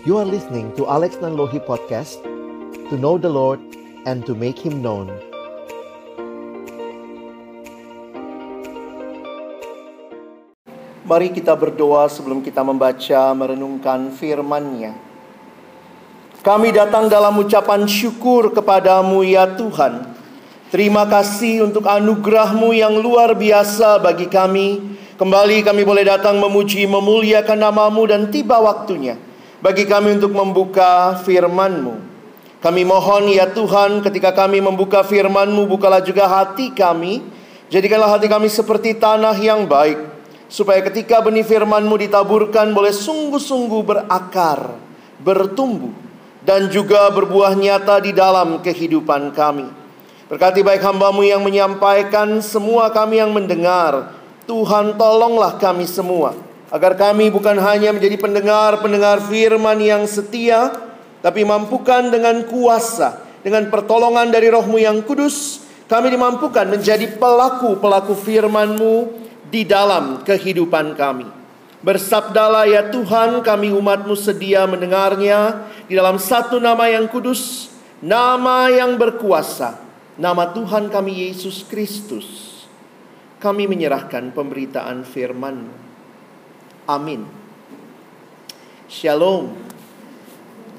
You are listening to Alex Nanlohi Podcast To know the Lord and to make Him known Mari kita berdoa sebelum kita membaca merenungkan firman-Nya. Kami datang dalam ucapan syukur kepadamu ya Tuhan. Terima kasih untuk anugerahmu yang luar biasa bagi kami. Kembali kami boleh datang memuji, memuliakan namamu dan tiba waktunya bagi kami untuk membuka firman-Mu. Kami mohon ya Tuhan ketika kami membuka firman-Mu bukalah juga hati kami. Jadikanlah hati kami seperti tanah yang baik. Supaya ketika benih firman-Mu ditaburkan boleh sungguh-sungguh berakar, bertumbuh. Dan juga berbuah nyata di dalam kehidupan kami. Berkati baik hambamu yang menyampaikan, semua kami yang mendengar. Tuhan tolonglah kami semua agar kami bukan hanya menjadi pendengar-pendengar firman yang setia, tapi mampukan dengan kuasa, dengan pertolongan dari rohmu yang kudus, kami dimampukan menjadi pelaku-pelaku firman-Mu di dalam kehidupan kami. Bersabdalah ya Tuhan kami umatmu sedia mendengarnya di dalam satu nama yang kudus, nama yang berkuasa, nama Tuhan kami Yesus Kristus. Kami menyerahkan pemberitaan firman-Mu. Amin. Shalom.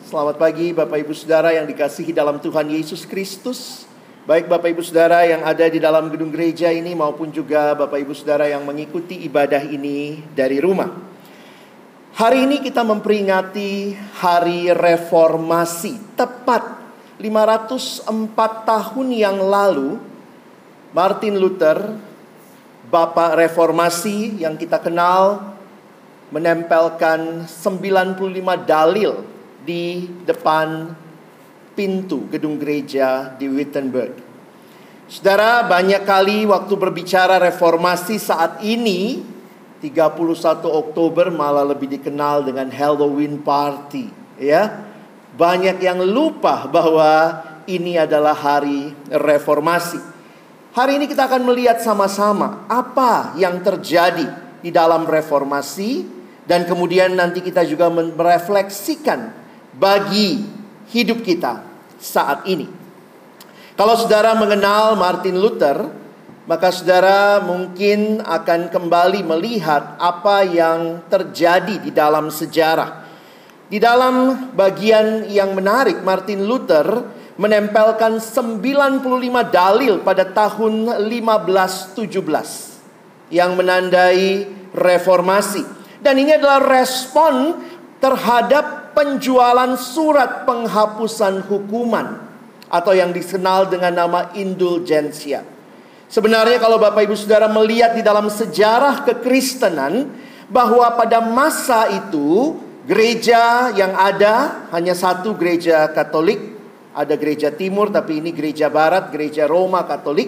Selamat pagi Bapak Ibu Saudara yang dikasihi dalam Tuhan Yesus Kristus. Baik Bapak Ibu Saudara yang ada di dalam gedung gereja ini maupun juga Bapak Ibu Saudara yang mengikuti ibadah ini dari rumah. Hari ini kita memperingati Hari Reformasi. Tepat 504 tahun yang lalu Martin Luther Bapak Reformasi yang kita kenal menempelkan 95 dalil di depan pintu gedung gereja di Wittenberg. Saudara, banyak kali waktu berbicara reformasi saat ini 31 Oktober malah lebih dikenal dengan Halloween party, ya. Banyak yang lupa bahwa ini adalah hari reformasi. Hari ini kita akan melihat sama-sama apa yang terjadi di dalam reformasi dan kemudian nanti kita juga merefleksikan bagi hidup kita saat ini. Kalau saudara mengenal Martin Luther, maka saudara mungkin akan kembali melihat apa yang terjadi di dalam sejarah. Di dalam bagian yang menarik, Martin Luther menempelkan 95 dalil pada tahun 1517 yang menandai reformasi. Dan ini adalah respon terhadap penjualan surat penghapusan hukuman atau yang dikenal dengan nama indulgensia. Sebenarnya kalau Bapak Ibu Saudara melihat di dalam sejarah kekristenan bahwa pada masa itu gereja yang ada hanya satu gereja Katolik, ada gereja timur tapi ini gereja barat, gereja Roma Katolik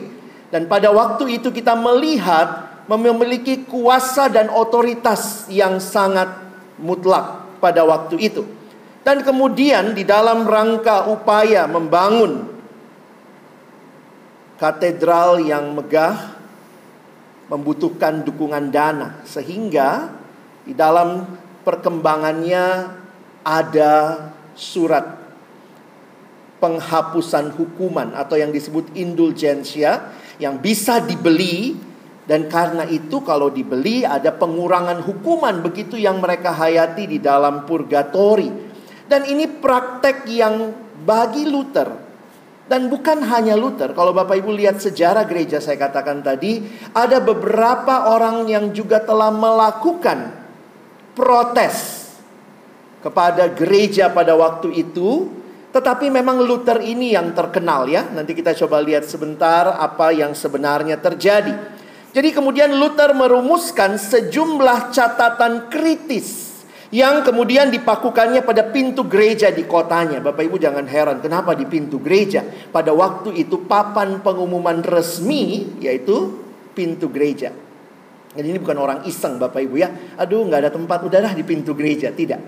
dan pada waktu itu kita melihat memiliki kuasa dan otoritas yang sangat mutlak pada waktu itu. Dan kemudian di dalam rangka upaya membangun katedral yang megah membutuhkan dukungan dana sehingga di dalam perkembangannya ada surat penghapusan hukuman atau yang disebut indulgensia yang bisa dibeli dan karena itu kalau dibeli ada pengurangan hukuman begitu yang mereka hayati di dalam purgatori. Dan ini praktek yang bagi Luther dan bukan hanya Luther. Kalau Bapak Ibu lihat sejarah gereja saya katakan tadi, ada beberapa orang yang juga telah melakukan protes kepada gereja pada waktu itu. Tetapi memang Luther ini yang terkenal ya. Nanti kita coba lihat sebentar apa yang sebenarnya terjadi. Jadi kemudian Luther merumuskan sejumlah catatan kritis yang kemudian dipakukannya pada pintu gereja di kotanya. Bapak Ibu jangan heran kenapa di pintu gereja. Pada waktu itu papan pengumuman resmi yaitu pintu gereja. Jadi ini bukan orang iseng Bapak Ibu ya. Aduh nggak ada tempat udahlah di pintu gereja. Tidak.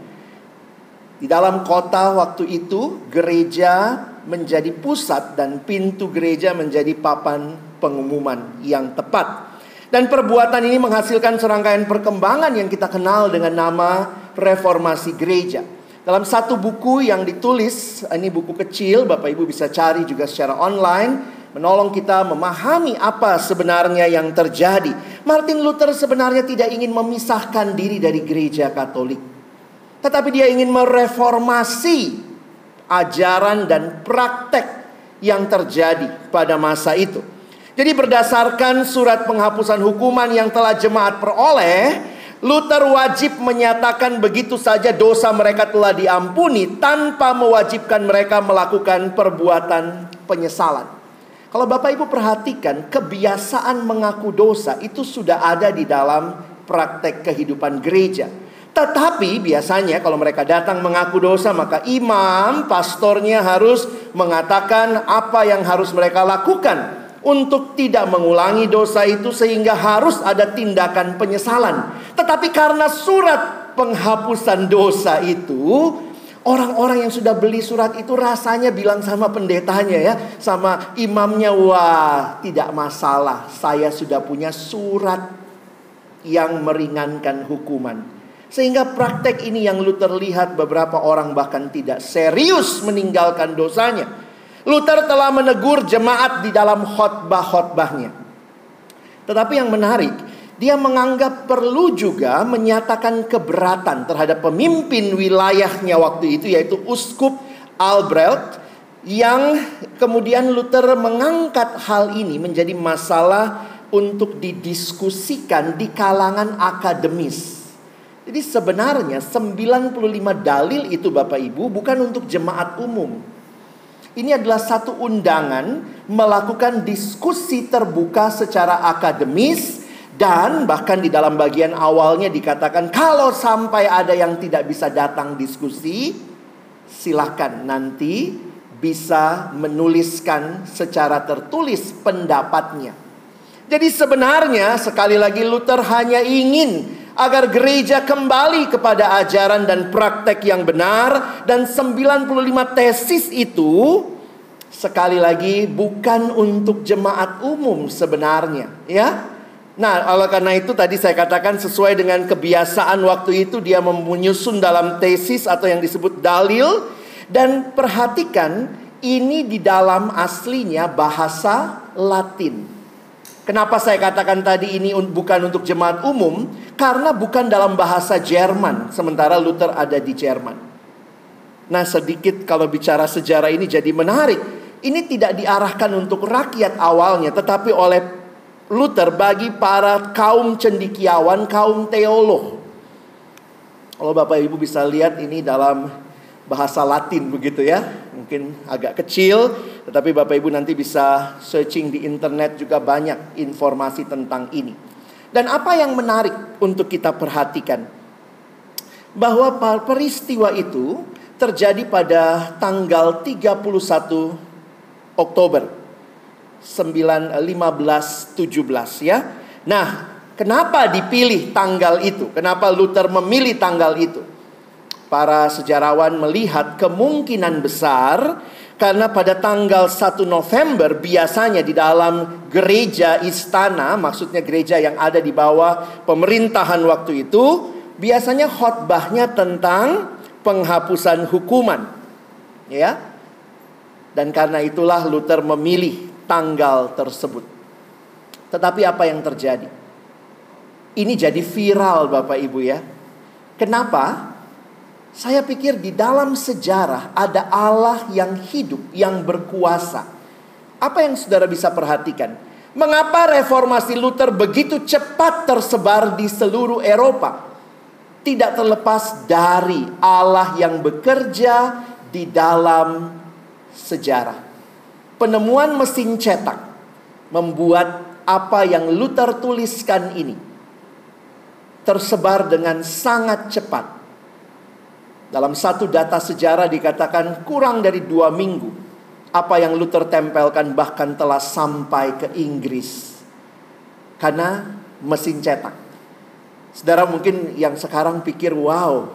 Di dalam kota waktu itu gereja menjadi pusat dan pintu gereja menjadi papan pengumuman yang tepat. Dan perbuatan ini menghasilkan serangkaian perkembangan yang kita kenal dengan nama reformasi gereja. Dalam satu buku yang ditulis, ini buku kecil, Bapak Ibu bisa cari juga secara online, menolong kita memahami apa sebenarnya yang terjadi. Martin Luther sebenarnya tidak ingin memisahkan diri dari gereja Katolik, tetapi dia ingin mereformasi ajaran dan praktek yang terjadi pada masa itu. Jadi berdasarkan surat penghapusan hukuman yang telah jemaat peroleh, Luther wajib menyatakan begitu saja dosa mereka telah diampuni tanpa mewajibkan mereka melakukan perbuatan penyesalan. Kalau Bapak Ibu perhatikan, kebiasaan mengaku dosa itu sudah ada di dalam praktek kehidupan gereja. Tetapi biasanya kalau mereka datang mengaku dosa, maka imam, pastornya harus mengatakan apa yang harus mereka lakukan untuk tidak mengulangi dosa itu sehingga harus ada tindakan penyesalan. Tetapi karena surat penghapusan dosa itu Orang-orang yang sudah beli surat itu rasanya bilang sama pendetanya ya, sama imamnya, wah tidak masalah, saya sudah punya surat yang meringankan hukuman. Sehingga praktek ini yang Luther lihat beberapa orang bahkan tidak serius meninggalkan dosanya. Luther telah menegur jemaat di dalam khotbah-khotbahnya. Tetapi yang menarik, dia menganggap perlu juga menyatakan keberatan terhadap pemimpin wilayahnya waktu itu yaitu Uskup Albrecht yang kemudian Luther mengangkat hal ini menjadi masalah untuk didiskusikan di kalangan akademis. Jadi sebenarnya 95 dalil itu Bapak Ibu bukan untuk jemaat umum. Ini adalah satu undangan melakukan diskusi terbuka secara akademis dan bahkan di dalam bagian awalnya dikatakan kalau sampai ada yang tidak bisa datang diskusi, silahkan nanti bisa menuliskan secara tertulis pendapatnya. Jadi sebenarnya sekali lagi Luther hanya ingin agar gereja kembali kepada ajaran dan praktek yang benar dan 95 tesis itu sekali lagi bukan untuk jemaat umum sebenarnya ya. Nah, oleh karena itu tadi saya katakan sesuai dengan kebiasaan waktu itu dia menyusun dalam tesis atau yang disebut dalil dan perhatikan ini di dalam aslinya bahasa Latin. Kenapa saya katakan tadi ini bukan untuk jemaat umum? Karena bukan dalam bahasa Jerman, sementara Luther ada di Jerman. Nah, sedikit kalau bicara sejarah ini jadi menarik. Ini tidak diarahkan untuk rakyat awalnya, tetapi oleh Luther bagi para kaum cendikiawan, kaum teolog. Kalau Bapak Ibu bisa lihat ini dalam bahasa Latin begitu ya. Mungkin agak kecil, tetapi Bapak Ibu nanti bisa searching di internet juga banyak informasi tentang ini. Dan apa yang menarik untuk kita perhatikan bahwa peristiwa itu terjadi pada tanggal 31 Oktober 1517 ya. Nah, kenapa dipilih tanggal itu? Kenapa Luther memilih tanggal itu? Para sejarawan melihat kemungkinan besar karena pada tanggal 1 November biasanya di dalam gereja istana, maksudnya gereja yang ada di bawah pemerintahan waktu itu, biasanya khotbahnya tentang penghapusan hukuman. Ya. Dan karena itulah Luther memilih tanggal tersebut. Tetapi apa yang terjadi? Ini jadi viral Bapak Ibu ya. Kenapa? Saya pikir di dalam sejarah ada Allah yang hidup, yang berkuasa. Apa yang saudara bisa perhatikan? Mengapa reformasi Luther begitu cepat tersebar di seluruh Eropa? Tidak terlepas dari Allah yang bekerja di dalam sejarah. Penemuan mesin cetak membuat apa yang Luther tuliskan ini tersebar dengan sangat cepat dalam satu data sejarah dikatakan kurang dari dua minggu. Apa yang Luther tempelkan bahkan telah sampai ke Inggris. Karena mesin cetak. Saudara mungkin yang sekarang pikir, wow,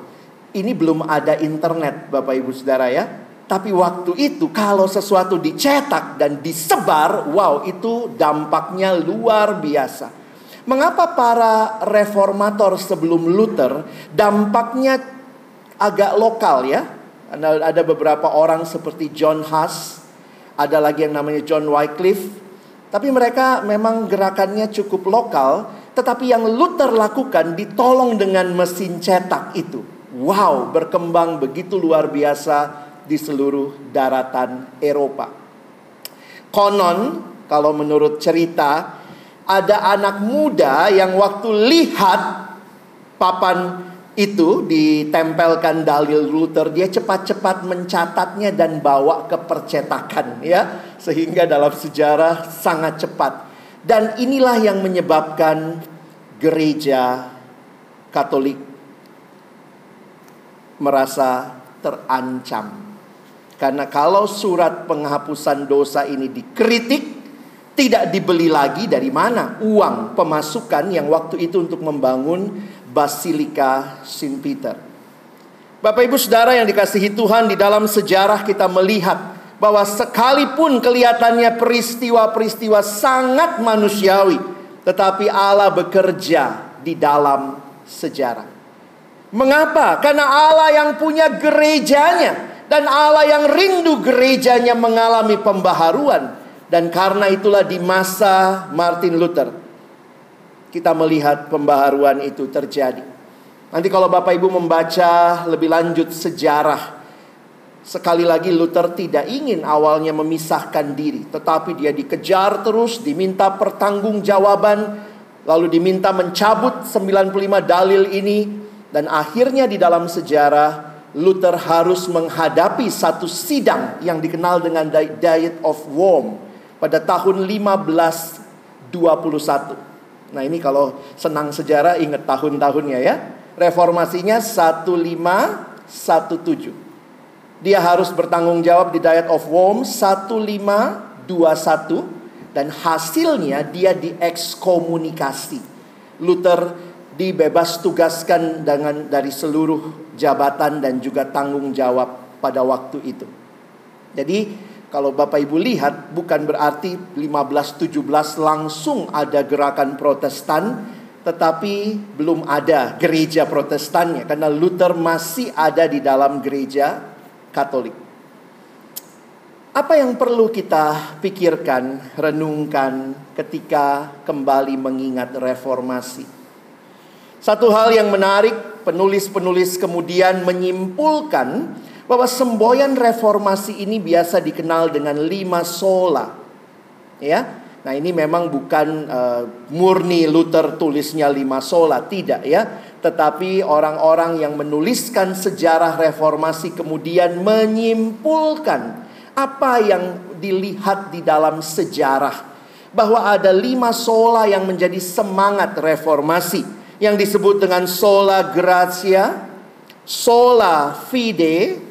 ini belum ada internet Bapak Ibu Saudara ya. Tapi waktu itu kalau sesuatu dicetak dan disebar, wow itu dampaknya luar biasa. Mengapa para reformator sebelum Luther dampaknya agak lokal ya. Ada beberapa orang seperti John Huss, ada lagi yang namanya John Wycliffe. Tapi mereka memang gerakannya cukup lokal, tetapi yang Luther lakukan ditolong dengan mesin cetak itu. Wow, berkembang begitu luar biasa di seluruh daratan Eropa. Konon, kalau menurut cerita, ada anak muda yang waktu lihat papan itu ditempelkan dalil Luther dia cepat-cepat mencatatnya dan bawa ke percetakan ya. Sehingga dalam sejarah sangat cepat. Dan inilah yang menyebabkan gereja Katolik merasa terancam. Karena kalau surat penghapusan dosa ini dikritik tidak dibeli lagi dari mana? Uang pemasukan yang waktu itu untuk membangun Basilika Saint Peter. Bapak Ibu Saudara yang dikasihi Tuhan di dalam sejarah kita melihat bahwa sekalipun kelihatannya peristiwa-peristiwa sangat manusiawi, tetapi Allah bekerja di dalam sejarah. Mengapa? Karena Allah yang punya gerejanya dan Allah yang rindu gerejanya mengalami pembaharuan dan karena itulah di masa Martin Luther kita melihat pembaharuan itu terjadi. Nanti kalau Bapak Ibu membaca lebih lanjut sejarah Sekali lagi Luther tidak ingin awalnya memisahkan diri Tetapi dia dikejar terus, diminta pertanggungjawaban Lalu diminta mencabut 95 dalil ini Dan akhirnya di dalam sejarah Luther harus menghadapi satu sidang yang dikenal dengan Diet of Worm Pada tahun 1521 Nah ini kalau senang sejarah ingat tahun-tahunnya ya. Reformasinya 1517. Dia harus bertanggung jawab di Diet of Worms 1521 dan hasilnya dia diekskomunikasi. Luther dibebas tugaskan dengan dari seluruh jabatan dan juga tanggung jawab pada waktu itu. Jadi kalau Bapak Ibu lihat bukan berarti 15-17 langsung ada gerakan protestan Tetapi belum ada gereja protestannya Karena Luther masih ada di dalam gereja katolik. Apa yang perlu kita pikirkan, renungkan ketika kembali mengingat reformasi? Satu hal yang menarik penulis-penulis kemudian menyimpulkan bahwa semboyan reformasi ini biasa dikenal dengan lima sola. Ya. Nah, ini memang bukan uh, murni Luther tulisnya lima sola, tidak ya. Tetapi orang-orang yang menuliskan sejarah reformasi kemudian menyimpulkan apa yang dilihat di dalam sejarah bahwa ada lima sola yang menjadi semangat reformasi yang disebut dengan sola gratia, sola fide,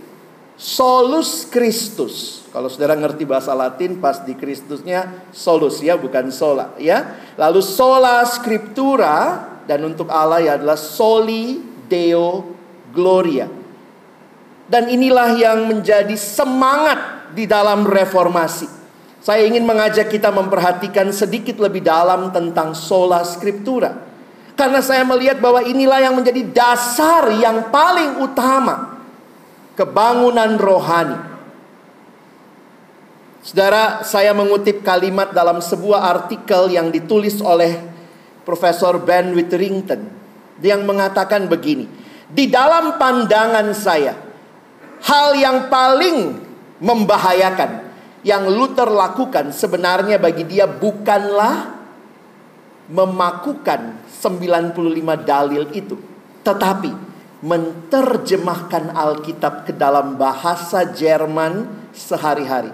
solus Christus. Kalau saudara ngerti bahasa Latin, pas di Kristusnya solus ya, bukan sola ya. Lalu sola scriptura dan untuk Allah ya adalah soli deo gloria. Dan inilah yang menjadi semangat di dalam reformasi. Saya ingin mengajak kita memperhatikan sedikit lebih dalam tentang sola scriptura. Karena saya melihat bahwa inilah yang menjadi dasar yang paling utama kebangunan rohani. Saudara, saya mengutip kalimat dalam sebuah artikel yang ditulis oleh Profesor Ben Witherington yang mengatakan begini, di dalam pandangan saya, hal yang paling membahayakan yang Luther lakukan sebenarnya bagi dia bukanlah memakukan 95 dalil itu, tetapi menerjemahkan Alkitab ke dalam bahasa Jerman sehari-hari.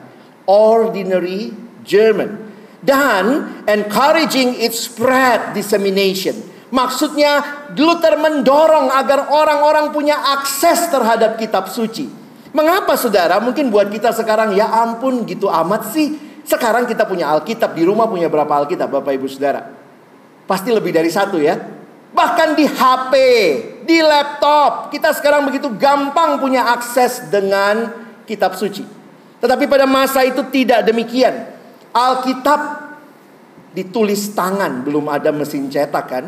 Ordinary German. Dan encouraging its spread dissemination. Maksudnya Luther mendorong agar orang-orang punya akses terhadap kitab suci. Mengapa saudara? Mungkin buat kita sekarang ya ampun gitu amat sih. Sekarang kita punya Alkitab di rumah punya berapa Alkitab Bapak Ibu Saudara? Pasti lebih dari satu ya. Bahkan di HP, di laptop. Kita sekarang begitu gampang punya akses dengan kitab suci. Tetapi pada masa itu tidak demikian. Alkitab ditulis tangan, belum ada mesin cetak kan.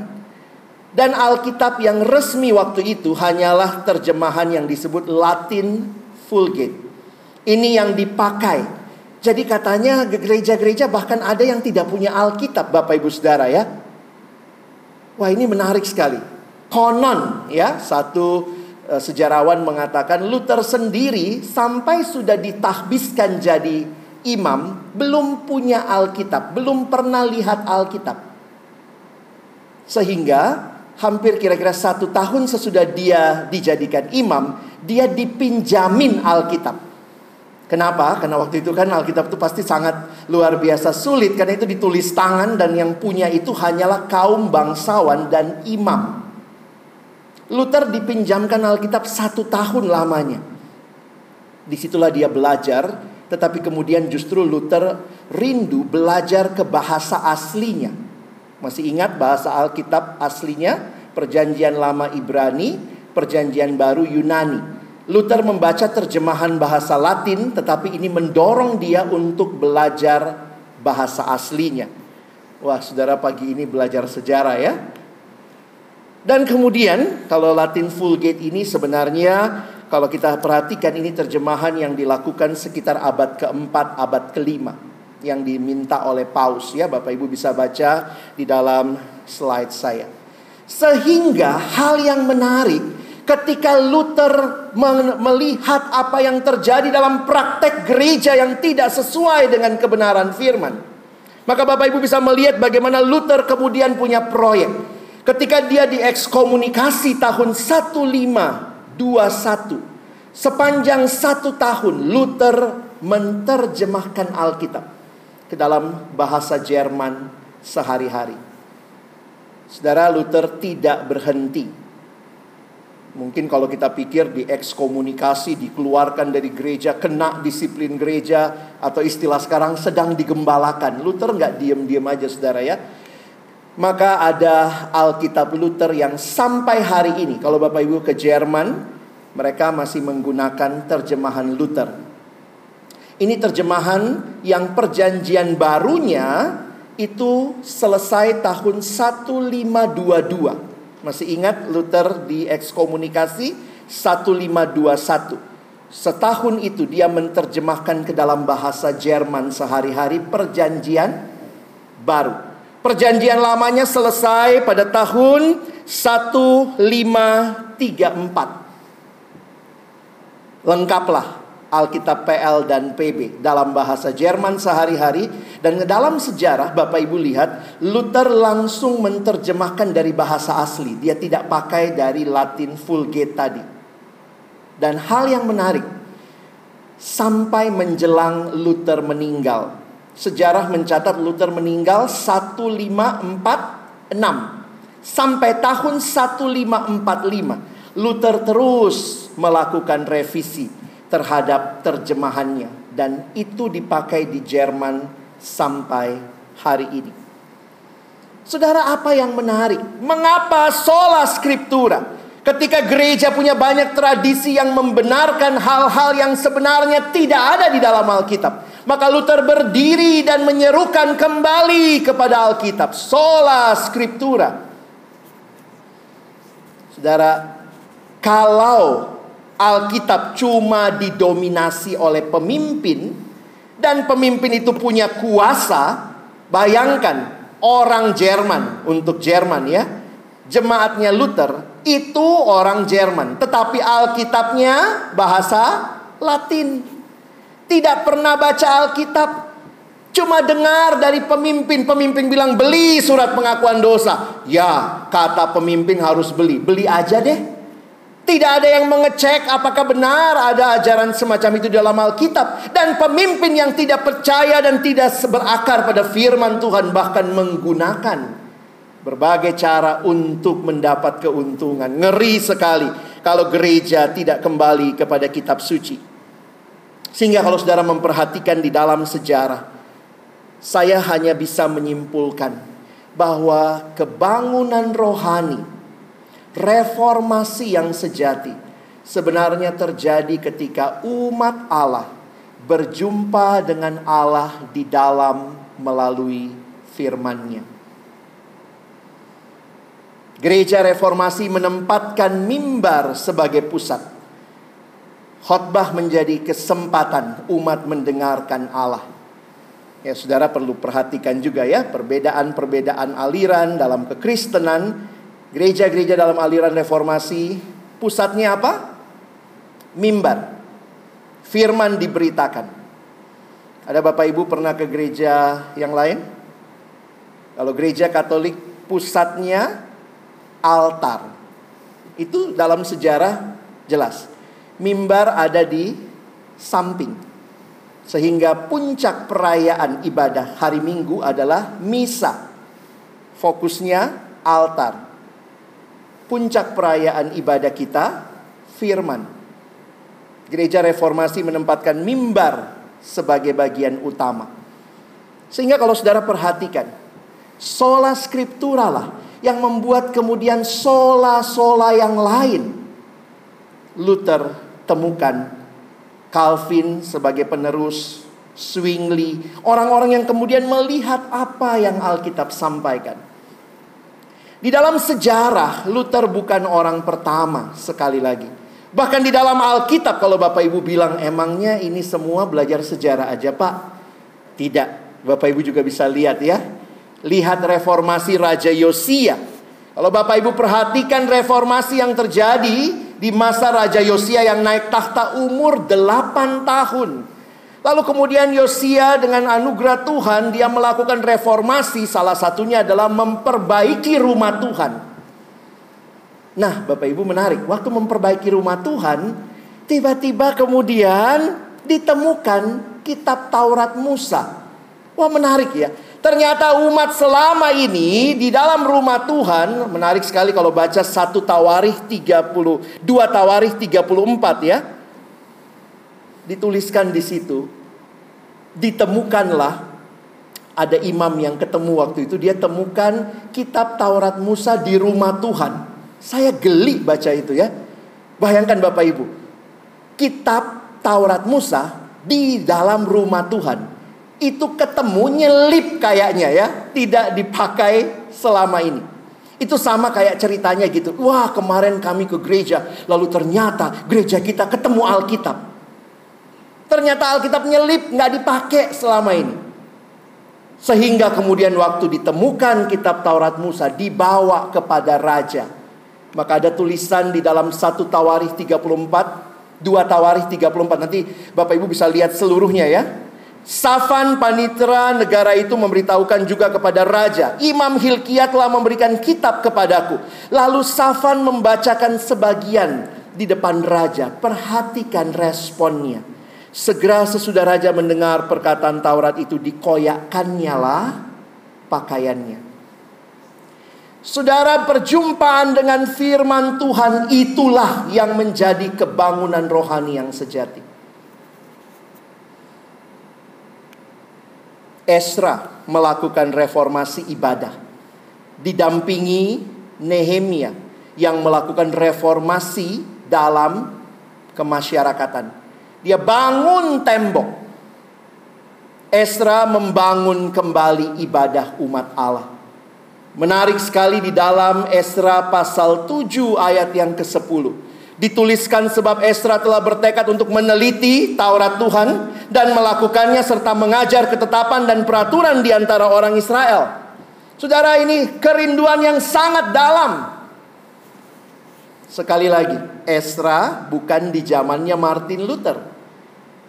Dan Alkitab yang resmi waktu itu hanyalah terjemahan yang disebut Latin Vulgate. Ini yang dipakai. Jadi katanya gereja-gereja bahkan ada yang tidak punya Alkitab Bapak Ibu Saudara ya. Wah ini menarik sekali. Konon ya satu uh, sejarawan mengatakan Luther sendiri sampai sudah ditahbiskan jadi imam belum punya Alkitab, belum pernah lihat Alkitab. Sehingga hampir kira-kira satu tahun sesudah dia dijadikan imam, dia dipinjamin Alkitab. Kenapa? Karena waktu itu kan Alkitab itu pasti sangat luar biasa sulit karena itu ditulis tangan dan yang punya itu hanyalah kaum bangsawan dan imam. Luther dipinjamkan Alkitab satu tahun lamanya. Di situlah dia belajar, tetapi kemudian justru Luther rindu belajar ke bahasa aslinya. Masih ingat bahasa Alkitab aslinya? Perjanjian Lama Ibrani, Perjanjian Baru Yunani. Luther membaca terjemahan bahasa Latin, tetapi ini mendorong dia untuk belajar bahasa aslinya. Wah, saudara, pagi ini belajar sejarah ya. Dan kemudian, kalau Latin Vulgate ini sebenarnya, kalau kita perhatikan, ini terjemahan yang dilakukan sekitar abad keempat, abad kelima yang diminta oleh paus ya Bapak Ibu bisa baca di dalam slide saya. Sehingga hal yang menarik ketika Luther melihat apa yang terjadi dalam praktek gereja yang tidak sesuai dengan kebenaran firman. Maka Bapak Ibu bisa melihat bagaimana Luther kemudian punya proyek. Ketika dia diekskomunikasi tahun 1521. Sepanjang satu tahun Luther menerjemahkan Alkitab ke dalam bahasa Jerman sehari-hari. Saudara Luther tidak berhenti. Mungkin kalau kita pikir di ekskomunikasi, dikeluarkan dari gereja, kena disiplin gereja, atau istilah sekarang sedang digembalakan. Luther nggak diem-diem aja saudara ya. Maka ada Alkitab Luther yang sampai hari ini, kalau Bapak Ibu ke Jerman, mereka masih menggunakan terjemahan Luther. Ini terjemahan yang perjanjian barunya itu selesai tahun 1522. Masih ingat Luther di ekskomunikasi 1521. Setahun itu dia menerjemahkan ke dalam bahasa Jerman sehari-hari perjanjian baru. Perjanjian lamanya selesai pada tahun 1534. Lengkaplah Alkitab PL dan PB dalam bahasa Jerman sehari-hari dan dalam sejarah Bapak Ibu lihat Luther langsung menerjemahkan dari bahasa asli dia tidak pakai dari Latin Vulgate tadi dan hal yang menarik sampai menjelang Luther meninggal sejarah mencatat Luther meninggal 1546 sampai tahun 1545 Luther terus melakukan revisi terhadap terjemahannya dan itu dipakai di Jerman sampai hari ini. Saudara, apa yang menarik? Mengapa sola scriptura? Ketika gereja punya banyak tradisi yang membenarkan hal-hal yang sebenarnya tidak ada di dalam Alkitab. Maka Luther berdiri dan menyerukan kembali kepada Alkitab. Sola scriptura. Saudara, kalau Alkitab cuma didominasi oleh pemimpin dan pemimpin itu punya kuasa, bayangkan orang Jerman untuk Jerman ya. Jemaatnya Luther itu orang Jerman, tetapi Alkitabnya bahasa Latin. Tidak pernah baca Alkitab, Cuma dengar dari pemimpin, pemimpin bilang beli surat pengakuan dosa. Ya, kata pemimpin harus beli. Beli aja deh. Tidak ada yang mengecek apakah benar ada ajaran semacam itu dalam Alkitab. Dan pemimpin yang tidak percaya dan tidak berakar pada firman Tuhan bahkan menggunakan berbagai cara untuk mendapat keuntungan. Ngeri sekali kalau gereja tidak kembali kepada kitab suci. Sehingga kalau saudara memperhatikan di dalam sejarah, saya hanya bisa menyimpulkan bahwa kebangunan rohani reformasi yang sejati sebenarnya terjadi ketika umat Allah berjumpa dengan Allah di dalam melalui firman-Nya. Gereja reformasi menempatkan mimbar sebagai pusat. Khotbah menjadi kesempatan umat mendengarkan Allah. Ya, saudara perlu perhatikan juga ya perbedaan-perbedaan aliran dalam kekristenan. Gereja-gereja dalam aliran reformasi, pusatnya apa? Mimbar. Firman diberitakan. Ada Bapak Ibu pernah ke gereja yang lain? Kalau gereja Katolik pusatnya altar. Itu dalam sejarah jelas. Mimbar ada di samping. Sehingga puncak perayaan ibadah hari Minggu adalah misa. Fokusnya altar. Puncak perayaan ibadah kita firman. Gereja reformasi menempatkan mimbar sebagai bagian utama. Sehingga kalau saudara perhatikan, sola scriptura lah yang membuat kemudian sola-sola yang lain. Luther temukan Calvin sebagai penerus, Zwingli, orang-orang yang kemudian melihat apa yang Alkitab sampaikan. Di dalam sejarah, Luther bukan orang pertama sekali lagi. Bahkan di dalam Alkitab kalau Bapak Ibu bilang emangnya ini semua belajar sejarah aja Pak? Tidak. Bapak Ibu juga bisa lihat ya. Lihat reformasi Raja Yosia. Kalau Bapak Ibu perhatikan reformasi yang terjadi di masa Raja Yosia yang naik tahta umur 8 tahun. Lalu kemudian Yosia dengan anugerah Tuhan dia melakukan reformasi salah satunya adalah memperbaiki rumah Tuhan. Nah, Bapak Ibu menarik, waktu memperbaiki rumah Tuhan, tiba-tiba kemudian ditemukan kitab Taurat Musa. Wah, menarik ya. Ternyata umat selama ini di dalam rumah Tuhan menarik sekali kalau baca satu Tawarikh 30, dua Tawarikh 34 ya. Dituliskan di situ. Ditemukanlah ada imam yang ketemu waktu itu dia temukan kitab Taurat Musa di rumah Tuhan. Saya geli baca itu ya. Bayangkan Bapak Ibu. Kitab Taurat Musa di dalam rumah Tuhan itu ketemu nyelip kayaknya ya, tidak dipakai selama ini. Itu sama kayak ceritanya gitu. Wah, kemarin kami ke gereja, lalu ternyata gereja kita ketemu Alkitab. Ternyata Alkitab nyelip, nggak dipakai selama ini. Sehingga kemudian waktu ditemukan kitab Taurat Musa dibawa kepada raja. Maka ada tulisan di dalam satu Tawarikh 34, dua Tawarikh 34. Nanti Bapak Ibu bisa lihat seluruhnya ya. Safan panitra negara itu memberitahukan juga kepada raja, Imam Hilkiah telah memberikan kitab kepadaku. Lalu Safan membacakan sebagian di depan raja. Perhatikan responnya. Segera sesudah raja mendengar perkataan Taurat itu dikoyakkannya lah pakaiannya. Saudara perjumpaan dengan firman Tuhan itulah yang menjadi kebangunan rohani yang sejati. Esra melakukan reformasi ibadah. Didampingi Nehemia yang melakukan reformasi dalam kemasyarakatan. Dia bangun tembok. Esra membangun kembali ibadah umat Allah. Menarik sekali di dalam Esra pasal 7 ayat yang ke-10. Dituliskan sebab Esra telah bertekad untuk meneliti Taurat Tuhan dan melakukannya serta mengajar ketetapan dan peraturan di antara orang Israel. Saudara ini kerinduan yang sangat dalam. Sekali lagi, Esra bukan di zamannya Martin Luther.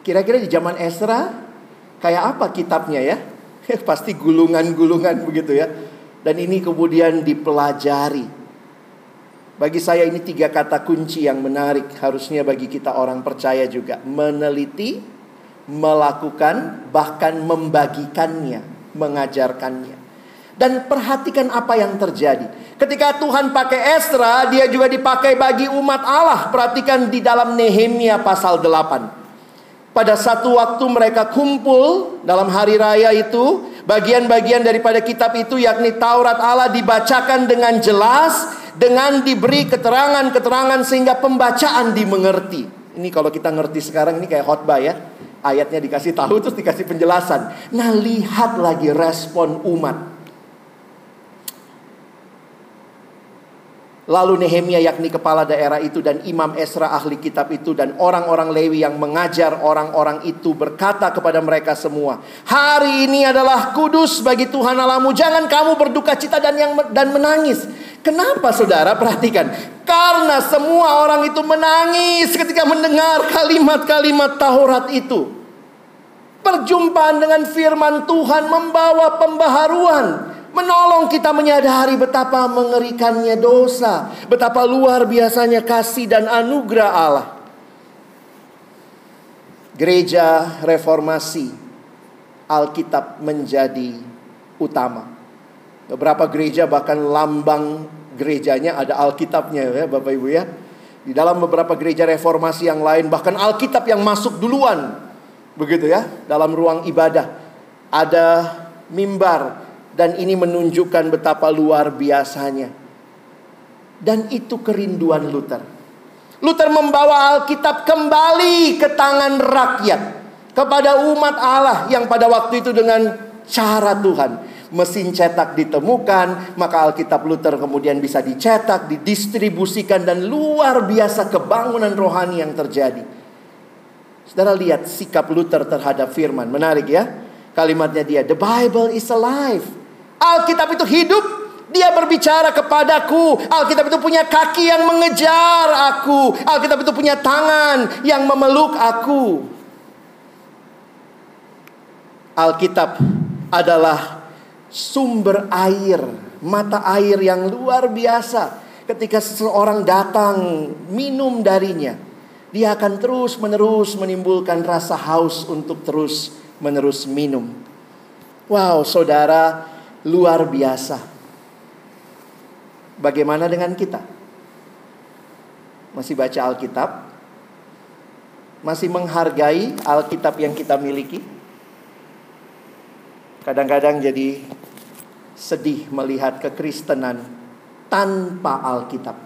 Kira-kira di zaman Esra kayak apa kitabnya ya? Pasti gulungan-gulungan begitu ya. Dan ini kemudian dipelajari bagi saya ini tiga kata kunci yang menarik harusnya bagi kita orang percaya juga. Meneliti, melakukan, bahkan membagikannya, mengajarkannya. Dan perhatikan apa yang terjadi. Ketika Tuhan pakai Esra, dia juga dipakai bagi umat Allah. Perhatikan di dalam Nehemia pasal 8. Pada satu waktu mereka kumpul dalam hari raya itu, bagian-bagian daripada kitab itu yakni Taurat Allah dibacakan dengan jelas dengan diberi keterangan-keterangan sehingga pembacaan dimengerti. Ini kalau kita ngerti sekarang ini kayak khotbah ya. Ayatnya dikasih tahu terus dikasih penjelasan. Nah, lihat lagi respon umat. Lalu Nehemia yakni kepala daerah itu dan Imam Esra ahli kitab itu dan orang-orang Lewi yang mengajar orang-orang itu berkata kepada mereka semua, "Hari ini adalah kudus bagi Tuhan Allahmu. Jangan kamu berduka cita dan yang dan menangis." Kenapa Saudara? Perhatikan. Karena semua orang itu menangis ketika mendengar kalimat-kalimat Taurat itu. Perjumpaan dengan firman Tuhan membawa pembaharuan menolong kita menyadari betapa mengerikannya dosa, betapa luar biasanya kasih dan anugerah Allah. Gereja reformasi Alkitab menjadi utama. Beberapa gereja bahkan lambang gerejanya ada Alkitabnya ya Bapak Ibu ya. Di dalam beberapa gereja reformasi yang lain bahkan Alkitab yang masuk duluan. Begitu ya, dalam ruang ibadah. Ada mimbar dan ini menunjukkan betapa luar biasanya. Dan itu kerinduan Luther. Luther membawa Alkitab kembali ke tangan rakyat. Kepada umat Allah yang pada waktu itu dengan cara Tuhan. Mesin cetak ditemukan, maka Alkitab Luther kemudian bisa dicetak, didistribusikan, dan luar biasa kebangunan rohani yang terjadi. Saudara lihat sikap Luther terhadap firman. Menarik ya. Kalimatnya dia, The Bible is alive. Alkitab itu hidup. Dia berbicara kepadaku. Alkitab itu punya kaki yang mengejar aku. Alkitab itu punya tangan yang memeluk aku. Alkitab adalah sumber air, mata air yang luar biasa. Ketika seseorang datang minum darinya, dia akan terus menerus menimbulkan rasa haus untuk terus menerus minum. Wow, saudara, luar biasa. Bagaimana dengan kita? Masih baca Alkitab? Masih menghargai Alkitab yang kita miliki? Kadang-kadang jadi sedih melihat kekristenan tanpa Alkitab.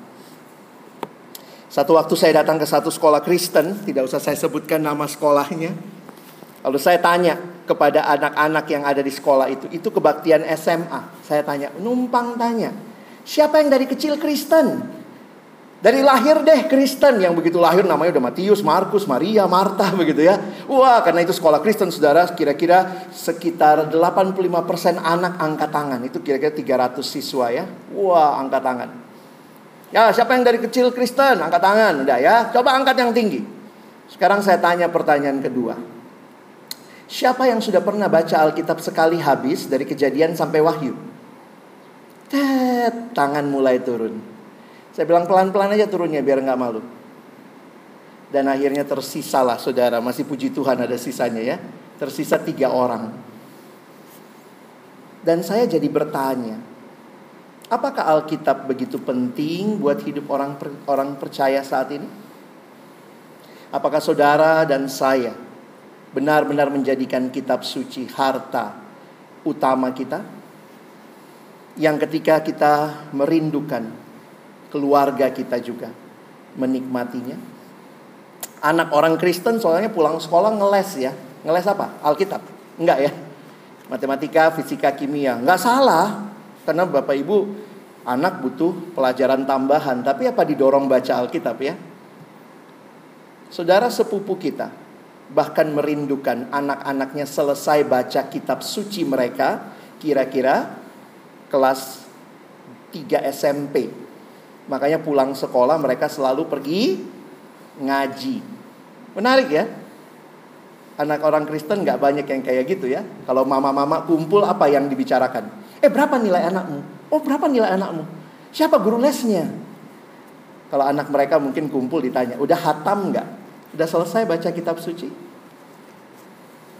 Satu waktu saya datang ke satu sekolah Kristen, tidak usah saya sebutkan nama sekolahnya. Lalu saya tanya, kepada anak-anak yang ada di sekolah itu. Itu kebaktian SMA. Saya tanya, numpang tanya. Siapa yang dari kecil Kristen? Dari lahir deh Kristen yang begitu lahir namanya udah Matius, Markus, Maria, Marta begitu ya. Wah, karena itu sekolah Kristen Saudara kira-kira sekitar 85% anak angkat tangan. Itu kira-kira 300 siswa ya. Wah, angkat tangan. Ya, siapa yang dari kecil Kristen? Angkat tangan, udah ya. Coba angkat yang tinggi. Sekarang saya tanya pertanyaan kedua. Siapa yang sudah pernah baca Alkitab sekali habis dari kejadian sampai wahyu? Tet, tangan mulai turun. Saya bilang pelan-pelan aja turunnya biar nggak malu. Dan akhirnya tersisalah saudara, masih puji Tuhan ada sisanya ya. Tersisa tiga orang. Dan saya jadi bertanya, apakah Alkitab begitu penting buat hidup orang orang percaya saat ini? Apakah saudara dan saya benar-benar menjadikan kitab suci harta utama kita. Yang ketika kita merindukan keluarga kita juga menikmatinya. Anak orang Kristen soalnya pulang sekolah ngeles ya. Ngeles apa? Alkitab. Enggak ya. Matematika, fisika, kimia. Enggak salah. Karena Bapak Ibu anak butuh pelajaran tambahan. Tapi apa didorong baca Alkitab ya? Saudara sepupu kita bahkan merindukan anak-anaknya selesai baca kitab suci mereka kira-kira kelas 3 SMP. Makanya pulang sekolah mereka selalu pergi ngaji. Menarik ya? Anak orang Kristen nggak banyak yang kayak gitu ya. Kalau mama-mama kumpul apa yang dibicarakan? Eh berapa nilai anakmu? Oh berapa nilai anakmu? Siapa guru lesnya? Kalau anak mereka mungkin kumpul ditanya, udah hatam nggak? Udah selesai baca kitab suci?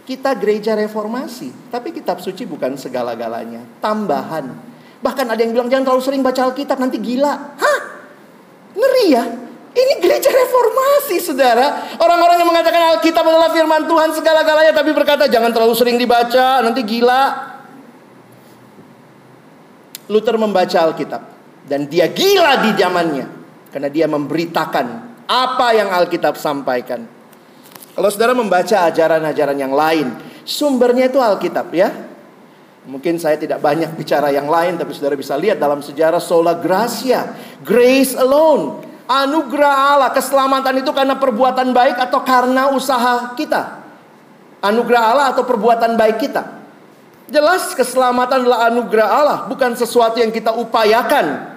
Kita gereja reformasi, tapi kitab suci bukan segala-galanya. Tambahan. Bahkan ada yang bilang jangan terlalu sering baca Alkitab nanti gila. Hah? Ngeri ya? Ini gereja reformasi, saudara. Orang-orang yang mengatakan Alkitab adalah firman Tuhan segala-galanya, tapi berkata jangan terlalu sering dibaca, nanti gila. Luther membaca Alkitab dan dia gila di zamannya karena dia memberitakan apa yang Alkitab sampaikan. Kalau saudara membaca ajaran-ajaran yang lain, sumbernya itu Alkitab ya. Mungkin saya tidak banyak bicara yang lain, tapi saudara bisa lihat dalam sejarah sola gracia, grace alone, anugerah Allah, keselamatan itu karena perbuatan baik atau karena usaha kita. Anugerah Allah atau perbuatan baik kita. Jelas keselamatan adalah anugerah Allah, bukan sesuatu yang kita upayakan.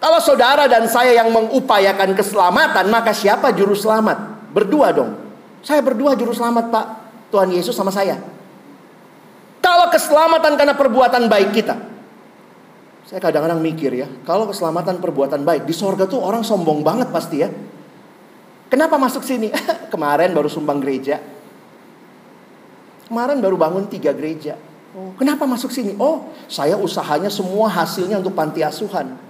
Kalau saudara dan saya yang mengupayakan keselamatan, maka siapa juru selamat? Berdua dong. Saya berdua juru selamat, Pak. Tuhan Yesus sama saya. Kalau keselamatan karena perbuatan baik kita. Saya kadang-kadang mikir ya, kalau keselamatan perbuatan baik di sorga tuh orang sombong banget pasti ya. Kenapa masuk sini? Kemarin baru sumbang gereja. Kemarin baru bangun tiga gereja. Oh, kenapa masuk sini? Oh, saya usahanya semua hasilnya untuk panti asuhan.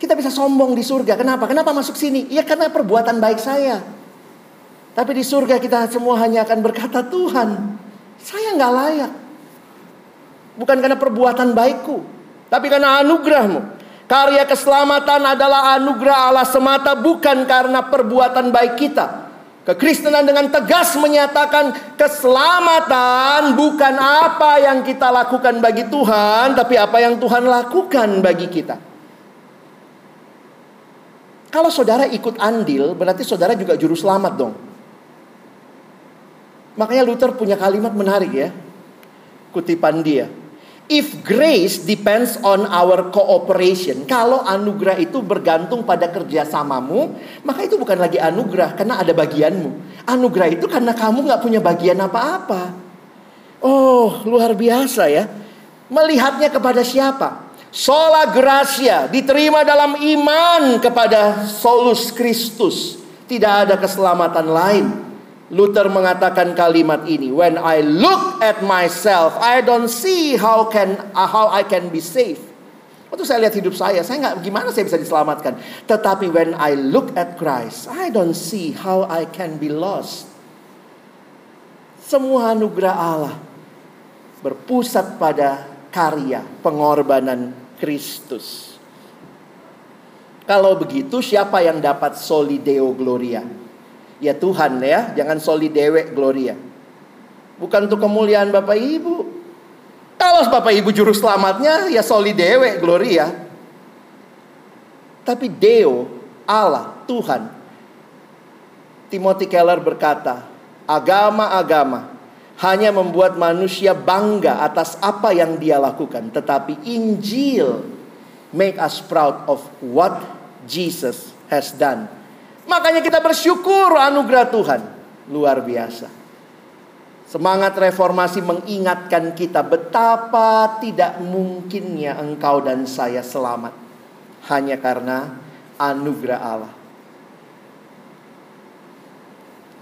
Kita bisa sombong di surga. Kenapa? Kenapa masuk sini? Ya karena perbuatan baik saya. Tapi di surga kita semua hanya akan berkata Tuhan, saya nggak layak. Bukan karena perbuatan baikku, tapi karena anugerahmu. Karya keselamatan adalah anugerah Allah semata bukan karena perbuatan baik kita. Kekristenan dengan tegas menyatakan keselamatan bukan apa yang kita lakukan bagi Tuhan, tapi apa yang Tuhan lakukan bagi kita. Kalau saudara ikut andil, berarti saudara juga juru selamat dong. Makanya Luther punya kalimat menarik ya. Kutipan dia. If grace depends on our cooperation. Kalau anugerah itu bergantung pada kerjasamamu, maka itu bukan lagi anugerah karena ada bagianmu. Anugerah itu karena kamu nggak punya bagian apa-apa. Oh, luar biasa ya. Melihatnya kepada siapa? Sola gracia diterima dalam iman kepada solus Kristus. Tidak ada keselamatan lain. Luther mengatakan kalimat ini, when I look at myself, I don't see how can how I can be saved. Waktu saya lihat hidup saya, saya nggak gimana saya bisa diselamatkan. Tetapi when I look at Christ, I don't see how I can be lost. Semua anugerah Allah berpusat pada karya pengorbanan Kristus. Kalau begitu siapa yang dapat solideo gloria? Ya Tuhan ya, jangan solidewe gloria. Bukan untuk kemuliaan Bapak Ibu. Kalau Bapak Ibu juru selamatnya ya solidewe gloria. Tapi Deo, Allah, Tuhan. Timothy Keller berkata, agama-agama hanya membuat manusia bangga atas apa yang dia lakukan, tetapi Injil make us proud of what Jesus has done. Makanya kita bersyukur anugerah Tuhan. Luar biasa. Semangat reformasi mengingatkan kita betapa tidak mungkinnya engkau dan saya selamat. Hanya karena anugerah Allah.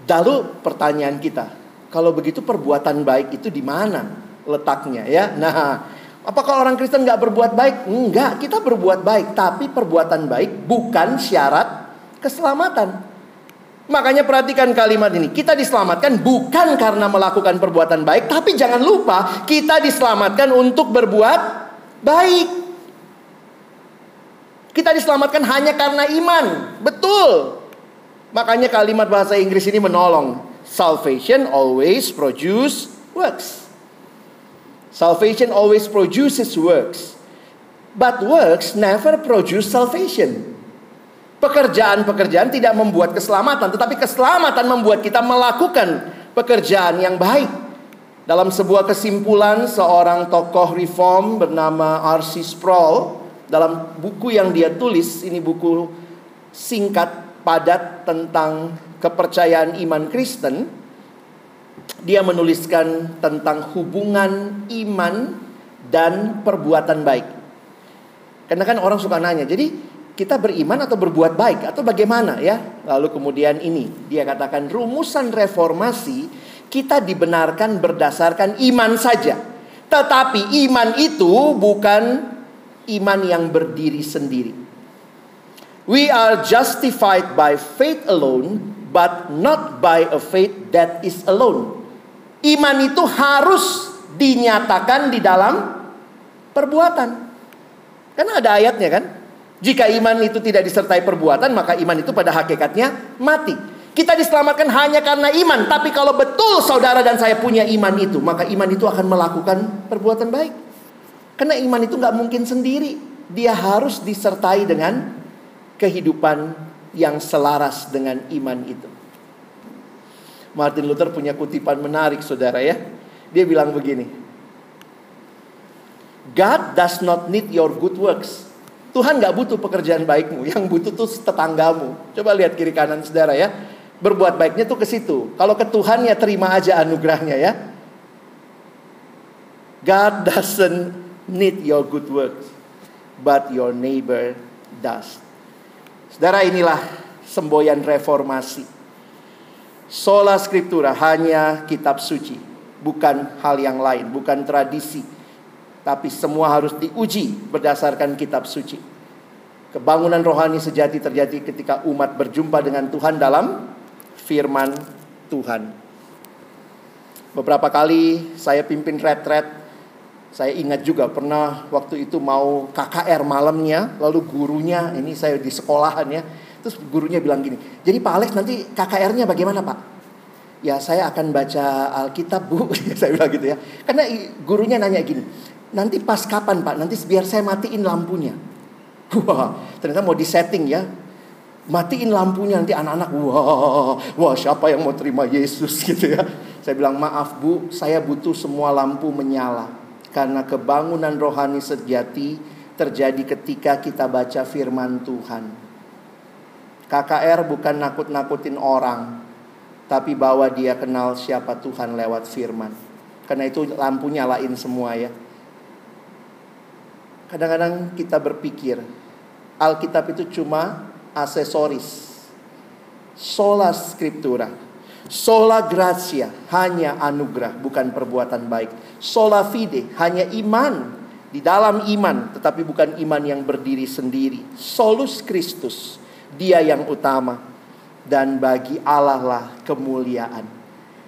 Lalu pertanyaan kita, kalau begitu perbuatan baik itu di mana letaknya ya? Nah, apakah orang Kristen nggak berbuat baik? Enggak, kita berbuat baik, tapi perbuatan baik bukan syarat keselamatan. Makanya perhatikan kalimat ini. Kita diselamatkan bukan karena melakukan perbuatan baik, tapi jangan lupa kita diselamatkan untuk berbuat baik. Kita diselamatkan hanya karena iman. Betul. Makanya kalimat bahasa Inggris ini menolong salvation always produce works. Salvation always produces works. But works never produce salvation. Pekerjaan-pekerjaan tidak membuat keselamatan, tetapi keselamatan membuat kita melakukan pekerjaan yang baik. Dalam sebuah kesimpulan seorang tokoh reform bernama R.C. Sproul dalam buku yang dia tulis, ini buku singkat padat tentang kepercayaan iman Kristen, dia menuliskan tentang hubungan iman dan perbuatan baik. Karena kan orang suka nanya, jadi kita beriman atau berbuat baik atau bagaimana ya? Lalu kemudian ini dia katakan rumusan reformasi kita dibenarkan berdasarkan iman saja. Tetapi iman itu bukan iman yang berdiri sendiri. We are justified by faith alone but not by a faith that is alone. Iman itu harus dinyatakan di dalam perbuatan. Karena ada ayatnya kan? Jika iman itu tidak disertai perbuatan, maka iman itu pada hakikatnya mati. Kita diselamatkan hanya karena iman. Tapi kalau betul saudara dan saya punya iman itu, maka iman itu akan melakukan perbuatan baik. Karena iman itu nggak mungkin sendiri. Dia harus disertai dengan kehidupan yang selaras dengan iman itu. Martin Luther punya kutipan menarik saudara ya. Dia bilang begini. God does not need your good works. Tuhan nggak butuh pekerjaan baikmu, yang butuh tuh tetanggamu. Coba lihat kiri kanan saudara ya berbuat baiknya tuh ke situ. Kalau ke Tuhan ya terima aja anugerahnya ya. God doesn't need your good works, but your neighbor does. Saudara inilah semboyan reformasi. Sola scriptura hanya kitab suci, bukan hal yang lain, bukan tradisi. Tapi semua harus diuji berdasarkan kitab suci. Kebangunan rohani sejati terjadi ketika umat berjumpa dengan Tuhan dalam firman Tuhan. Beberapa kali saya pimpin retret, saya ingat juga pernah waktu itu mau KKR malamnya, lalu gurunya, ini saya di sekolahan ya, terus gurunya bilang gini, jadi Pak Alex nanti KKR-nya bagaimana Pak? Ya saya akan baca Alkitab Bu, saya bilang gitu ya. Karena gurunya nanya gini, nanti pas kapan Pak? Nanti biar saya matiin lampunya. Wah, ternyata mau disetting ya matiin lampunya nanti anak-anak wah wah siapa yang mau terima Yesus gitu ya saya bilang maaf bu saya butuh semua lampu menyala karena kebangunan rohani sejati terjadi ketika kita baca firman Tuhan KKR bukan nakut-nakutin orang tapi bahwa dia kenal siapa Tuhan lewat firman karena itu lampu nyalain semua ya kadang-kadang kita berpikir Alkitab itu cuma aksesoris. Sola scriptura. Sola gratia hanya anugerah bukan perbuatan baik. Sola fide hanya iman di dalam iman tetapi bukan iman yang berdiri sendiri. Solus Kristus dia yang utama dan bagi Allah lah kemuliaan.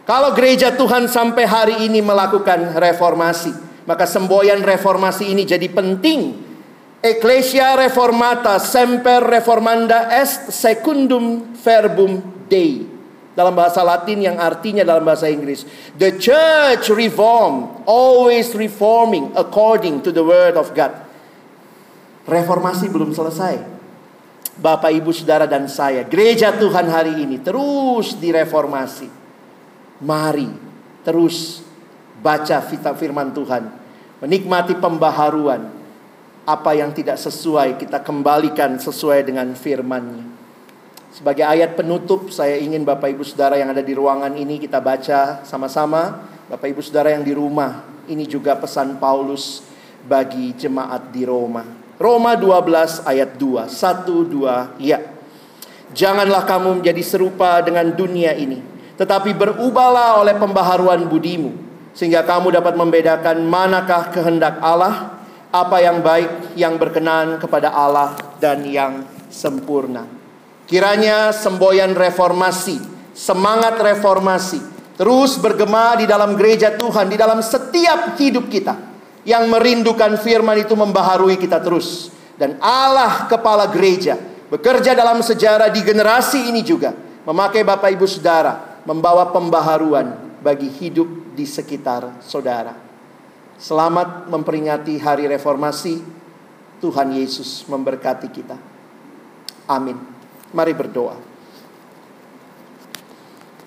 Kalau gereja Tuhan sampai hari ini melakukan reformasi, maka semboyan reformasi ini jadi penting Ecclesia reformata semper reformanda est secundum verbum Dei. Dalam bahasa Latin yang artinya dalam bahasa Inggris. The church reform, always reforming according to the word of God. Reformasi belum selesai. Bapak, Ibu, Saudara, dan saya. Gereja Tuhan hari ini terus direformasi. Mari terus baca firman Tuhan. Menikmati pembaharuan apa yang tidak sesuai kita kembalikan sesuai dengan firman-Nya. Sebagai ayat penutup saya ingin Bapak Ibu Saudara yang ada di ruangan ini kita baca sama-sama. Bapak Ibu Saudara yang di rumah, ini juga pesan Paulus bagi jemaat di Roma. Roma 12 ayat 2, 1 2 ya. Janganlah kamu menjadi serupa dengan dunia ini, tetapi berubahlah oleh pembaharuan budimu sehingga kamu dapat membedakan manakah kehendak Allah apa yang baik, yang berkenan kepada Allah dan yang sempurna. Kiranya semboyan reformasi, semangat reformasi terus bergema di dalam gereja Tuhan, di dalam setiap hidup kita yang merindukan firman itu membaharui kita terus. Dan Allah kepala gereja bekerja dalam sejarah di generasi ini juga memakai Bapak Ibu Saudara membawa pembaharuan bagi hidup di sekitar saudara. Selamat memperingati hari reformasi. Tuhan Yesus memberkati kita. Amin. Mari berdoa.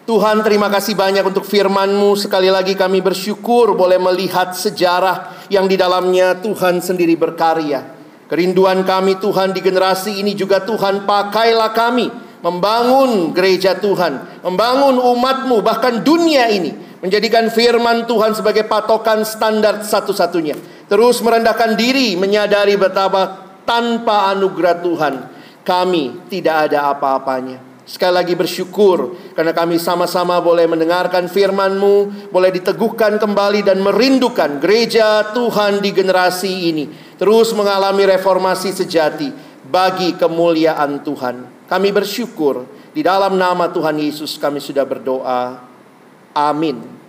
Tuhan terima kasih banyak untuk firman-Mu. Sekali lagi kami bersyukur boleh melihat sejarah yang di dalamnya Tuhan sendiri berkarya. Kerinduan kami Tuhan di generasi ini juga Tuhan pakailah kami membangun gereja Tuhan, membangun umat-Mu bahkan dunia ini Menjadikan firman Tuhan sebagai patokan standar satu-satunya. Terus merendahkan diri, menyadari betapa tanpa anugerah Tuhan kami tidak ada apa-apanya. Sekali lagi bersyukur karena kami sama-sama boleh mendengarkan firman-Mu, boleh diteguhkan kembali dan merindukan gereja Tuhan di generasi ini. Terus mengalami reformasi sejati bagi kemuliaan Tuhan. Kami bersyukur di dalam nama Tuhan Yesus kami sudah berdoa. Amin.